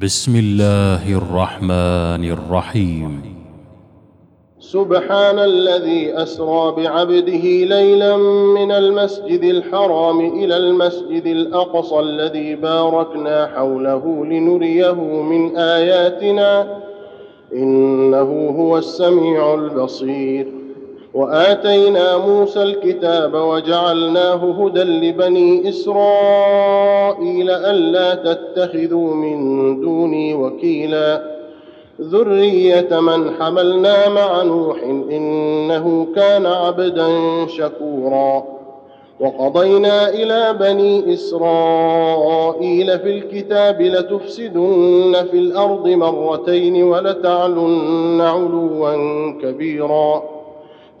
بسم الله الرحمن الرحيم. سبحان الذي أسرى بعبده ليلا من المسجد الحرام إلى المسجد الأقصى الذي باركنا حوله لنريه من آياتنا إنه هو السميع البصير. وآتينا موسى الكتاب وجعلناه هدى لبني إسرائيل ألا تتخذوا من دوني وكيلا. ذرية من حملنا مع نوح إنه كان عبدا شكورا. وقضينا إلى بني إسرائيل في الكتاب لتفسدن في الأرض مرتين ولتعلن علوا كبيرا.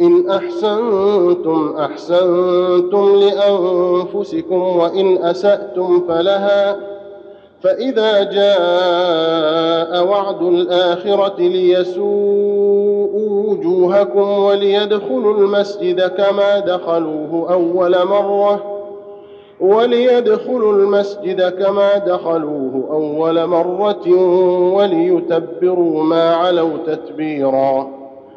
إن أحسنتم أحسنتم لأنفسكم وإن أسأتم فلها. فإذا جاء وعد الآخرة ليسوءوا وجوهكم وليدخلوا المسجد كما دخلوه أول مرة. وليدخلوا المسجد كما دخلوه أول مرة وليتبروا ما علوا تتبيراً.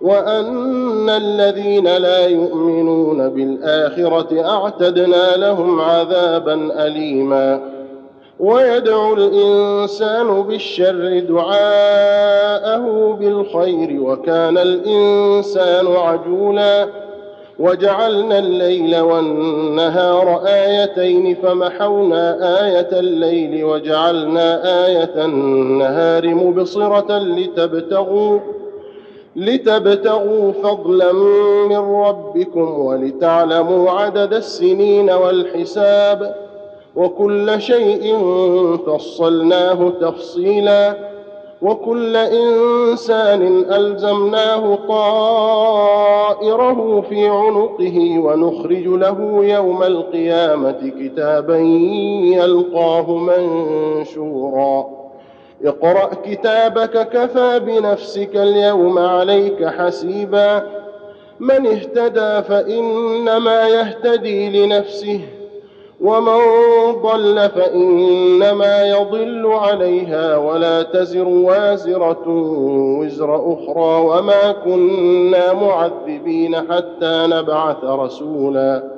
وأن الذين لا يؤمنون بالآخرة أعتدنا لهم عذابا أليما. ويدعو الإنسان بالشر دعاءه بالخير وكان الإنسان عجولا. وجعلنا الليل والنهار آيتين فمحونا آية الليل وجعلنا آية النهار مبصرة لتبتغوا لتبتغوا فضلا من ربكم ولتعلموا عدد السنين والحساب وكل شيء فصلناه تفصيلا وكل إنسان ألزمناه طائره في عنقه ونخرج له يوم القيامة كتابا يلقاه منشورا اقرأ كتابك كفى بنفسك اليوم عليك حسيبا. من اهتدى فإنما يهتدي لنفسه ومن ضل فإنما يضل عليها. ولا تزر وازرة وزر أخرى وما كنا معذبين حتى نبعث رسولا.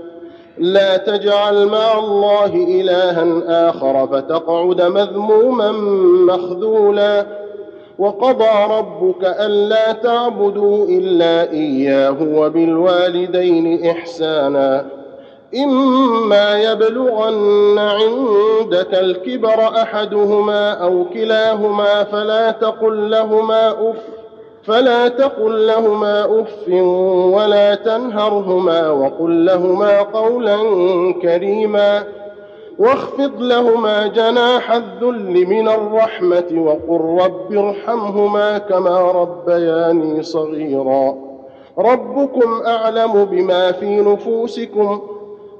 لا تجعل مع الله إلها آخر فتقعد مذموما مخذولا. وقضى ربك ألا تعبدوا إلا إياه وبالوالدين إحسانا. إما يبلغن عندك الكبر أحدهما أو كلاهما فلا تقل لهما أف فلا تقل لهما أف ولا تنهرهما وقل لهما قولا كريما واخفض لهما جناح الذل من الرحمة وقل رب ارحمهما كما ربياني صغيرا. ربكم أعلم بما في نفوسكم.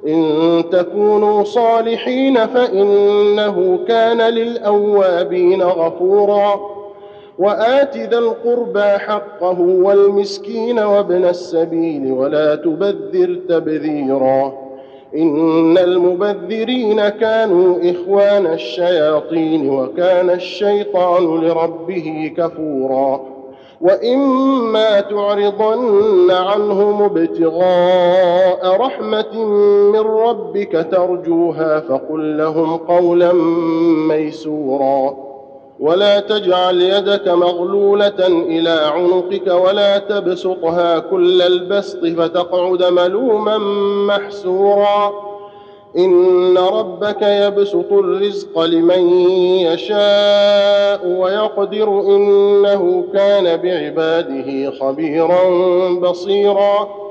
إن تكونوا صالحين فإنه كان للأوابين غفورا. وآت ذا القربى حقه والمسكين وابن السبيل ولا تبذر تبذيرا. إن المبذرين كانوا إخوان الشياطين وكان الشيطان لربه كفورا. وإما تعرضن عنهم ابتغاء رحمة من ربك ترجوها فقل لهم قولا ميسورا. ولا تجعل يدك مغلولة إلى عنقك ولا تبسطها كل البسط فتقعد ملوما محسورا. إن ربك يبسط الرزق لمن يشاء ويقدر إنه كان بعباده خبيرا بصيرا.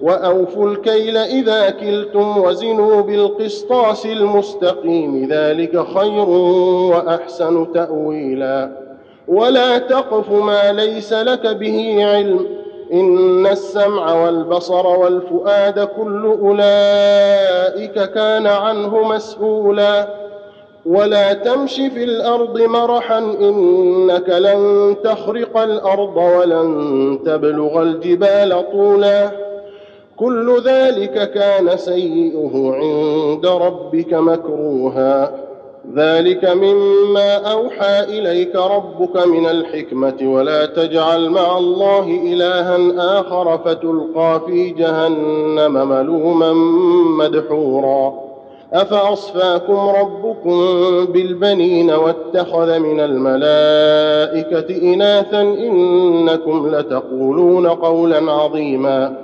وأوفوا الكيل إذا كلتم وزنوا بالقسطاس المستقيم. ذلك خير وأحسن تأويلا. ولا تقف ما ليس لك به علم. إن السمع والبصر والفؤاد كل أولئك كان عنه مسؤولا. ولا تمش في الأرض مرحا إنك لن تخرق الأرض ولن تبلغ الجبال طولا. كل ذلك كان سيئه عند ربك مكروها. ذلك مما أوحى إليك ربك من الحكمة ولا تجعل مع الله إلها آخر فتلقى في جهنم ملوما مدحورا. أفأصفاكم ربكم بالبنين واتخذ من الملائكة إناثا إنكم لتقولون قولا عظيما.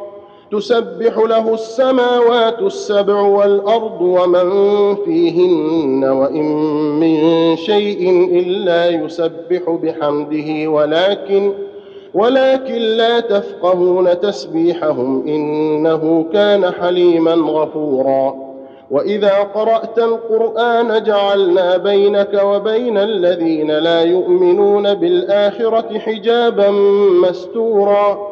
تسبح له السماوات السبع والأرض ومن فيهن وإن من شيء إلا يسبح بحمده ولكن ولكن لا تفقهون تسبيحهم إنه كان حليما غفورا. وإذا قرأت القرآن جعلنا بينك وبين الذين لا يؤمنون بالآخرة حجابا مستورا.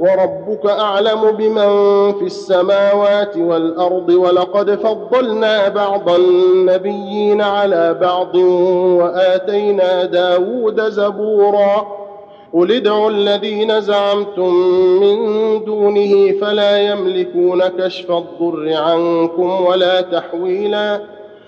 وربك أعلم بمن في السماوات والأرض ولقد فضلنا بعض النبيين على بعض وآتينا داود زبورا قل ادعوا الذين زعمتم من دونه فلا يملكون كشف الضر عنكم ولا تحويلا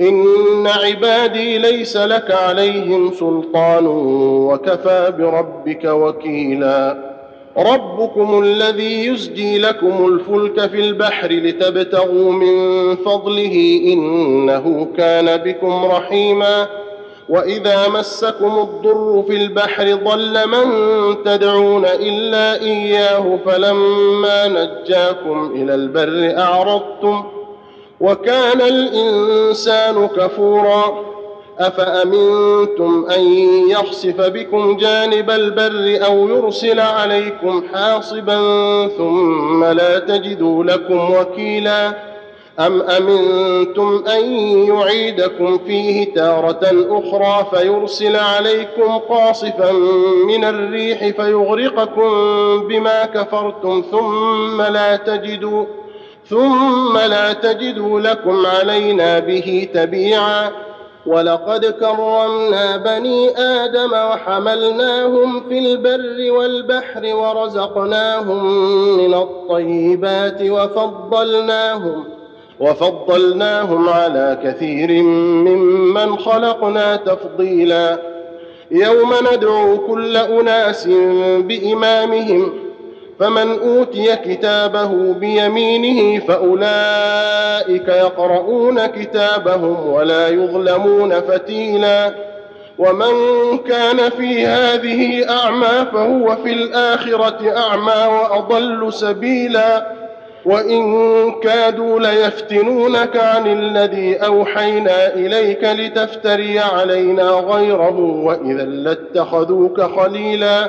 إن عبادي ليس لك عليهم سلطان وكفى بربك وكيلا. ربكم الذي يزجي لكم الفلك في البحر لتبتغوا من فضله إنه كان بكم رحيما. وإذا مسكم الضر في البحر ضل من تدعون إلا إياه فلما نجاكم إلى البر أعرضتم وكان الإنسان كفورا. أفأمنتم أن يخسف بكم جانب البر أو يرسل عليكم حاصبا ثم لا تجدوا لكم وكيلا؟ أم أمنتم أن يعيدكم فيه تارة أخرى فيرسل عليكم قاصفا من الريح فيغرقكم بما كفرتم ثم لا تجدوا ثم لا تجدوا لكم علينا به تبيعا. ولقد كرمنا بني آدم وحملناهم في البر والبحر ورزقناهم من الطيبات وفضلناهم وفضلناهم على كثير ممن خلقنا تفضيلا. يوم ندعو كل أناس بإمامهم فمن أوتي كتابه بيمينه فأولئك يقرؤون كتابهم ولا يظلمون فتيلا. ومن كان في هذه أعمى فهو في الآخرة أعمى وأضل سبيلا. وإن كادوا ليفتنونك عن الذي أوحينا إليك لتفتري علينا غيره وإذا لاتخذوك خليلا.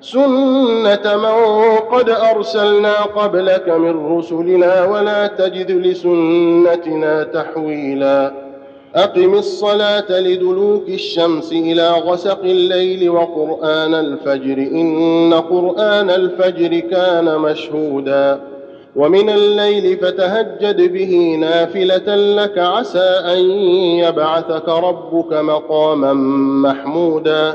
سنه من قد ارسلنا قبلك من رسلنا ولا تجد لسنتنا تحويلا اقم الصلاه لدلوك الشمس إلى غسق الليل وقران الفجر ان قران الفجر كان مشهودا ومن الليل فتهجد به نافله لك عسى ان يبعثك ربك مقاما محمودا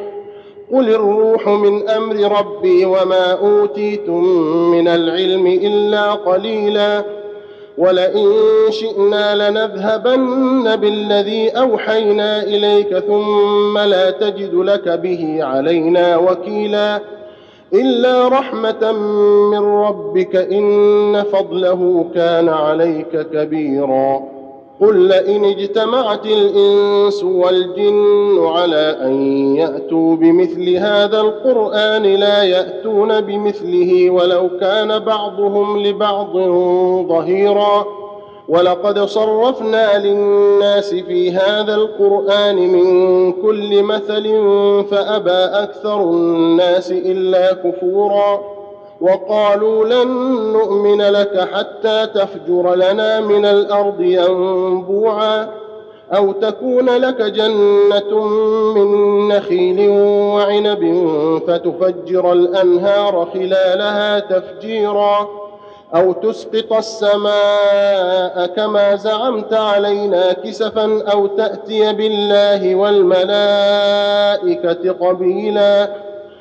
قل الروح من أمر ربي وما اوتيتم من العلم الا قليلا ولئن شئنا لنذهبن بالذي اوحينا اليك ثم لا تجد لك به علينا وكيلا الا رحمه من ربك ان فضله كان عليك كبيرا قل لئن اجتمعت الانس والجن على ان ياتوا بمثل هذا القران لا ياتون بمثله ولو كان بعضهم لبعض ظهيرا ولقد صرفنا للناس في هذا القران من كل مثل فابى أكثر الناس الا كفورا وقالوا لن نؤمن لك حتى تفجر لنا من الأرض ينبوعا أو تكون لك جنة من نخيل وعنب فتفجر الأنهار خلالها تفجيرا أو تسقط السماء كما زعمت علينا كسفا أو تأتي بالله والملائكة قبيلا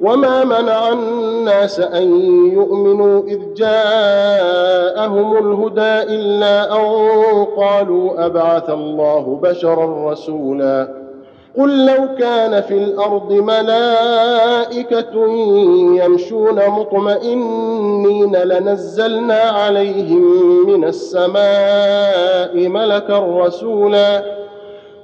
وما منع الناس ان يؤمنوا اذ جاءهم الهدى الا ان قالوا ابعث الله بشرا رسولا قل لو كان في الأرض ملائكه يمشون مطمئنين لنزلنا عليهم من السماء ملكا رسولا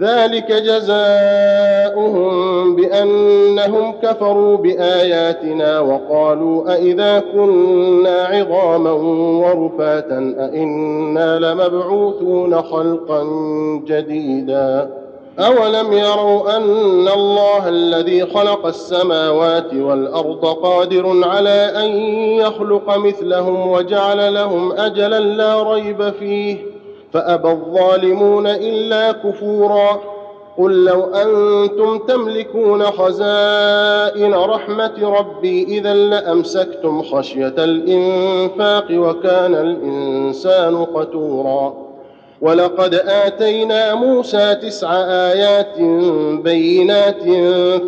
ذلك جزاؤهم بأنهم كفروا بآياتنا وقالوا أإذا كنا عظاما ورفاتا أإنا لمبعوثون خلقا جديدا أولم يروا أن الله الذي خلق السماوات والأرض قادر على أن يخلق مثلهم وجعل لهم أجلا لا ريب فيه فأبى الظالمون إلا كفورا قل لو أنتم تملكون خزائن رحمة ربي إذا لأمسكتم خشية الإنفاق وكان الإنسان قتورا ولقد آتينا موسى تسع آيات بينات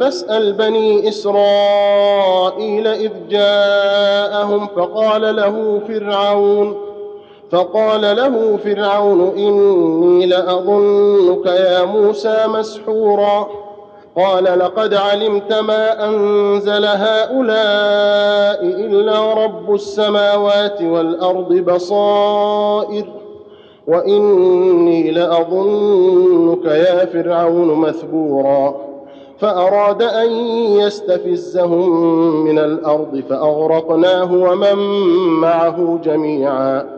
فاسأل بني إسرائيل إذ جاءهم فقال له فرعون فقال له فرعون إني لأظنك يا موسى مسحورا. قال لقد علمت ما أنزل هؤلاء إلا رب السماوات والأرض بصائر وإني لأظنك يا فرعون مثبورا. فأراد أن يستفزهم من الأرض فأغرقناه ومن معه جميعا.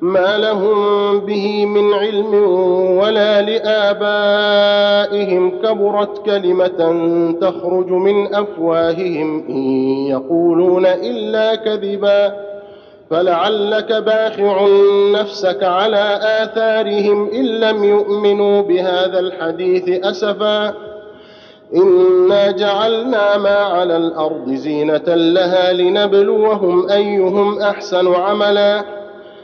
ما لهم به من علم ولا لآبائهم كبرت كلمة تخرج من أفواههم إن يقولون إلا كذبا. فلعلك باخع نفسك على آثارهم إن لم يؤمنوا بهذا الحديث أسفا. إنا جعلنا ما على الأرض زينة لها لنبلوهم أيهم أحسن عملاً.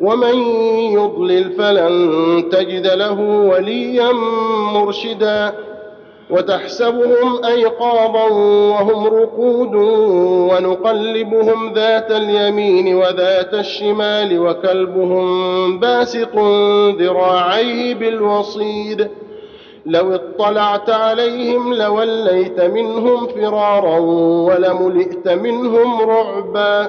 ومن يضلل فلن تجد له وليا مرشدا وتحسبهم أيقاظا وهم رقود ونقلبهم ذات اليمين وذات الشمال وكلبهم باسط ذراعيه بالوصيد لو اطلعت عليهم لوليت منهم فرارا ولملئت منهم رعبا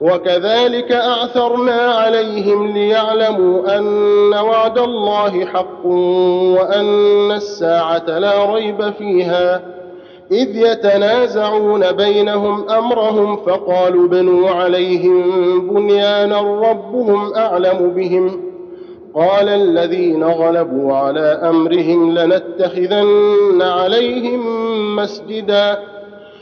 وكذلك أعثرنا عليهم ليعلموا أن وعد الله حق وأن الساعة لا ريب فيها. إذ يتنازعون بينهم أمرهم فقالوا بنوا عليهم بنيانا ربهم أعلم بهم. قال الذين غلبوا على أمرهم لنتخذن عليهم مسجدا.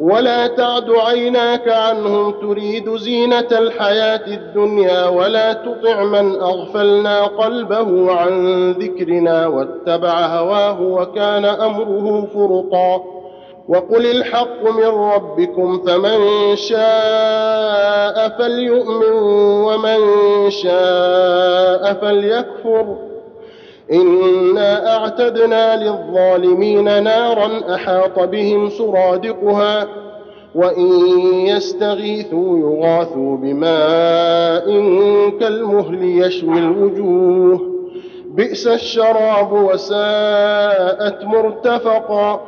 ولا تعد عيناك عنهم تريد زينة الحياة الدنيا ولا تطع من أغفلنا قلبه عن ذكرنا واتبع هواه وكان أمره فرطا. وقل الحق من ربكم فمن شاء فليؤمن ومن شاء فليكفر. انا اعتدنا للظالمين نارا احاط بهم سرادقها وان يستغيثوا يغاثوا بماء كالمهل يشوي الوجوه بئس الشراب وساءت مرتفقا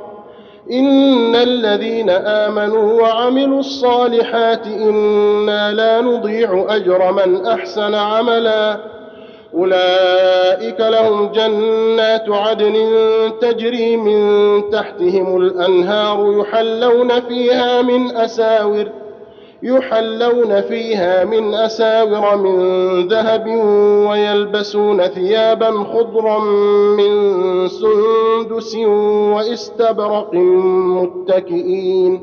ان الذين امنوا وعملوا الصالحات أنا لا نضيع اجر من احسن عملا أولئك لهم جنات عدن تجري من تحتهم الأنهار يحلون فيها من أساور يحلون فيها من أساور من ذهب ويلبسون ثيابا خضرا من سندس واستبرق متكئين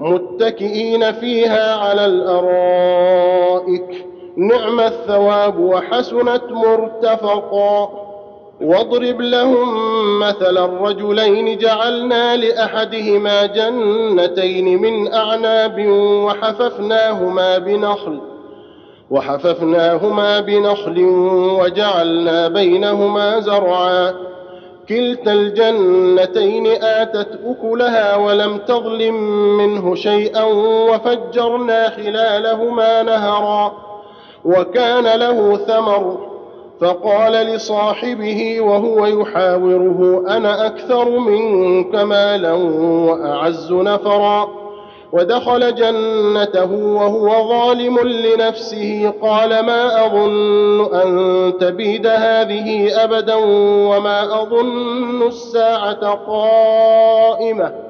متكئين فيها على الأرائك. نعم الثواب وحسنت مرتفقا واضرب لهم مثل الرجلين جعلنا لأحدهما جنتين من أعناب وحففناهما بنخل وحففناهما بنخل وجعلنا بينهما زرعا. كلتا الجنتين آتت أكلها ولم تظلم منه شيئا وفجرنا خلالهما نهرا. وكان له ثمر. فقال لصاحبه وهو يحاوره أنا أكثر منك مالا وأعز نفرا. ودخل جنته وهو ظالم لنفسه قال ما أظن أن تبيد هذه أبدا وما أظن الساعة قائمة.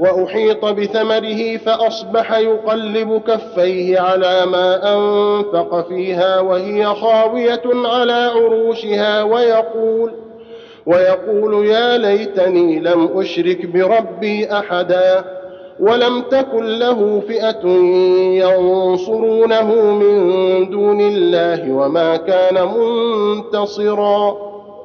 وأحيط بثمره فأصبح يقلب كفيه على ما أنفق فيها وهي خاوية على عروشها ويقول ويقول يا ليتني لم أشرك بربي أحدا ولم تكن له فئة ينصرونه من دون الله وما كان منتصرا.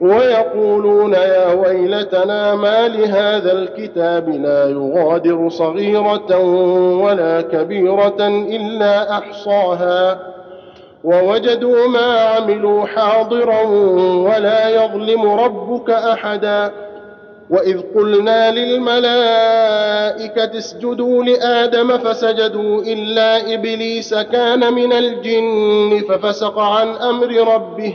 ويقولون يا ويلتنا ما لهذا الكتاب لا يغادر صغيرة ولا كبيرة إلا أحصاها ووجدوا ما عملوا حاضرا ولا يظلم ربك أحدا وإذ قلنا للملائكة اسجدوا لآدم فسجدوا إلا إبليس كان من الجن ففسق عن أمر ربه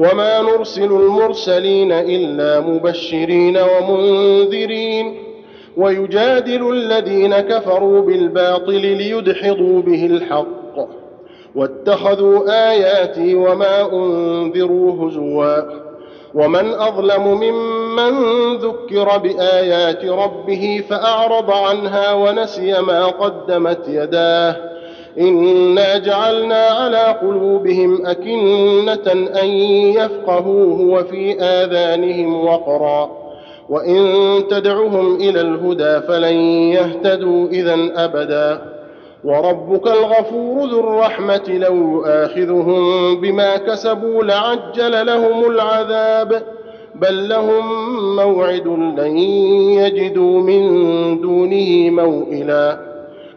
وما نرسل المرسلين إلا مبشرين ومنذرين ويجادل الذين كفروا بالباطل ليدحضوا به الحق واتخذوا آياتي وما أنذروا هزوا ومن أظلم ممن ذكر بآيات ربه فأعرض عنها ونسي ما قدمت يداه انا جعلنا على قلوبهم اكنه ان يفقهوه وفي اذانهم وقرا وان تدعهم إلى الهدى فلن يهتدوا اذا ابدا وربك الغفور ذو الرحمه لو يؤاخذهم بما كسبوا لعجل لهم العذاب بل لهم موعد لن يجدوا من دونه موئلا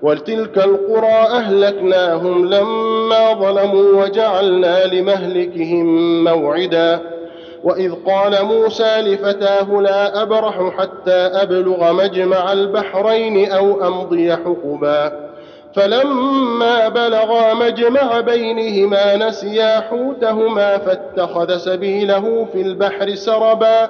وتلك القرى أهلكناهم لما ظلموا وجعلنا لمهلكهم موعدا. وإذ قال موسى لفتاه لا أبرح حتى أبلغ مجمع البحرين أو أمضي حقبا. فلما بلغا مجمع بينهما نسيا حوتهما فاتخذ سبيله في البحر سربا.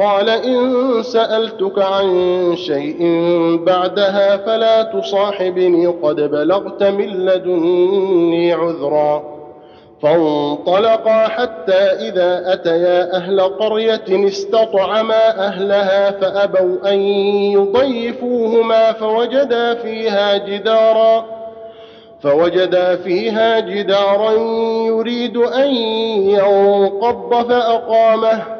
قال إن سألتك عن شيء بعدها فلا تصاحبني قد بلغت من لدني عذرا. فانطلقا حتى إذا أتيا أهل قرية استطعما أهلها فأبوا أن يضيفوهما فوجدا فيها جدارا. فوجدا فيها جدارا يريد أن ينقض فأقامه.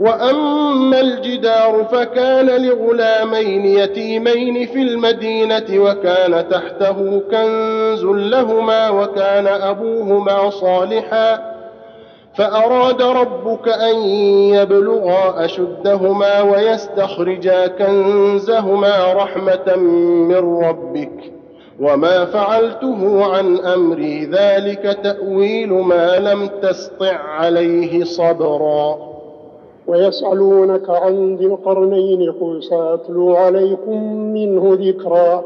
وأما الجدار فكان لغلامين يتيمين في المدينة وكان تحته كنز لهما وكان أبوهما صالحا. فأراد ربك أن يبلغا أشدهما ويستخرجا كنزهما رحمة من ربك. وما فعلته عن أمري ذلك تأويل ما لم تسطع عليه صبرا. ويسألونك عن ذي القرنين قل سأتلو عليكم منه ذكرا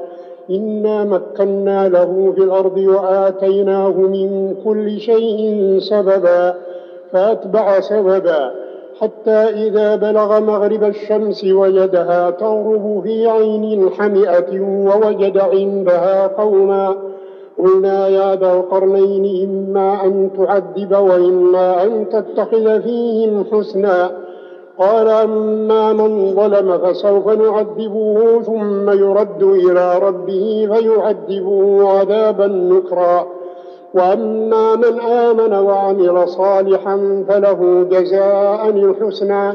إنا مكنا له في الأرض وآتيناه من كل شيء سببا فأتبع سببا حتى إذا بلغ مغرب الشمس وجدها تغرب في عين حمئة ووجد عندها قوما. قلنا يا ذا القرنين إما أن تعذب وإما أن تتخذ فيهم حسنا. قال أما من ظلم فسوف نعذبه ثم يرد إلى ربه فيعذبه عذابا نكرا. وأما من آمن وعمل صالحا فله جزاء الحسنى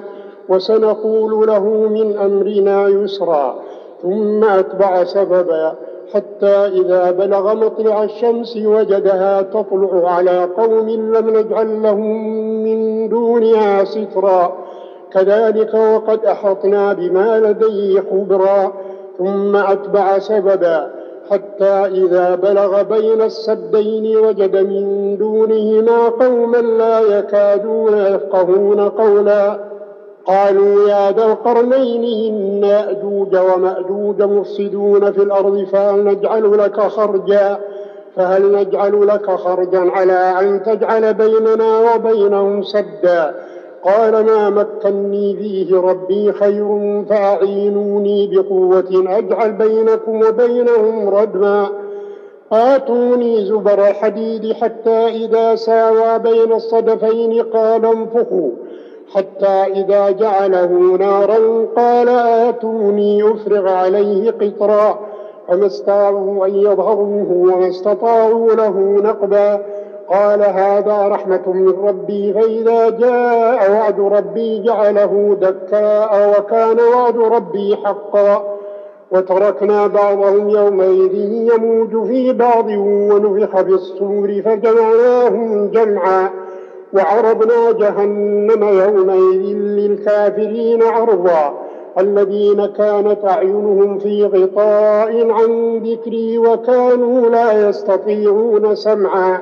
وسنقول له من أمرنا يسرا. ثم أتبع سببا حتى إذا بلغ مطلع الشمس وجدها تطلع على قوم لم نجعل لهم من دونها سترا. كذلك وقد أحطنا بما لديه خبرا ثم أتبع سببا حتى إذا بلغ بين السدين وجد من دونهما قوما لا يكادون يفقهون قولا. قالوا يا ذا القرنين إن يأجوج ومأجوج مفسدون في الأرض فهل نجعل لك خرجا؟ فهل نجعل لك خرجا على أن تجعل بيننا وبينهم سدا؟ قال ما مكني فيه ربي خير فأعينوني بقوة أجعل بينكم وبينهم ردما آتوني زبر الحديد حتى إذا ساوى بين الصدفين قال انفخوا. حتى إذا جعله نارا قال آتوني أفرغ عليه قطرا. فما استطاعوا أن يظهروه وما استطاعوا له نقبا. قال هذا رحمة من ربي فإذا جاء وعد ربي جعله دكاء وكان وعد ربي حقا. وتركنا بعضهم يومئذ يموج في بعض ونفخ في الصور فجمعناهم جمعا. وعرضنا جهنم يومئذ للكافرين عرضا. الذين كانت أعينهم في غطاء عن ذكري وكانوا لا يستطيعون سمعا.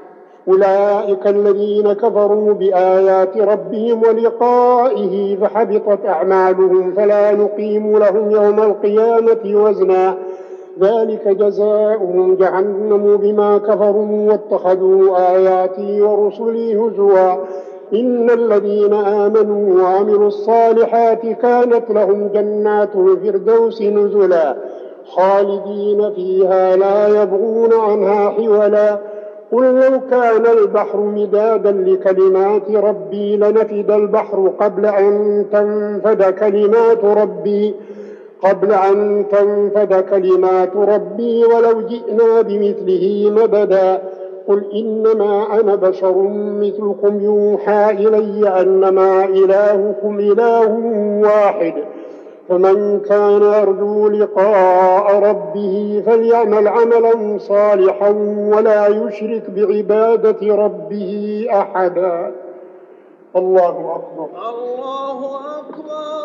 أولئك الذين كفروا بآيات ربهم ولقائه فحبطت أعمالهم فلا نقيم لهم يوم القيامة وزنا. ذلك جزاؤهم جهنم بما كفروا واتخذوا آياتي ورسلي هزوا. إن الذين آمنوا وعملوا الصالحات كانت لهم جنات الفردوس نزلا. خالدين فيها لا يبغون عنها حولا. قل لو كان البحر مدادا لكلمات ربي لنفد البحر قبل أن تنفد كلمات ربي. قبل أن تنفد كلمات ربي ولو جئنا بمثله مددا. قل إنما أنا بشر مثلكم يوحى إلي أنما إلهكم إله واحد. فمن كان يرجو لقاء ربه فليعمل عملا صالحا ولا يشرك بعبادة ربه أحدا. الله أكبر. الله أكبر.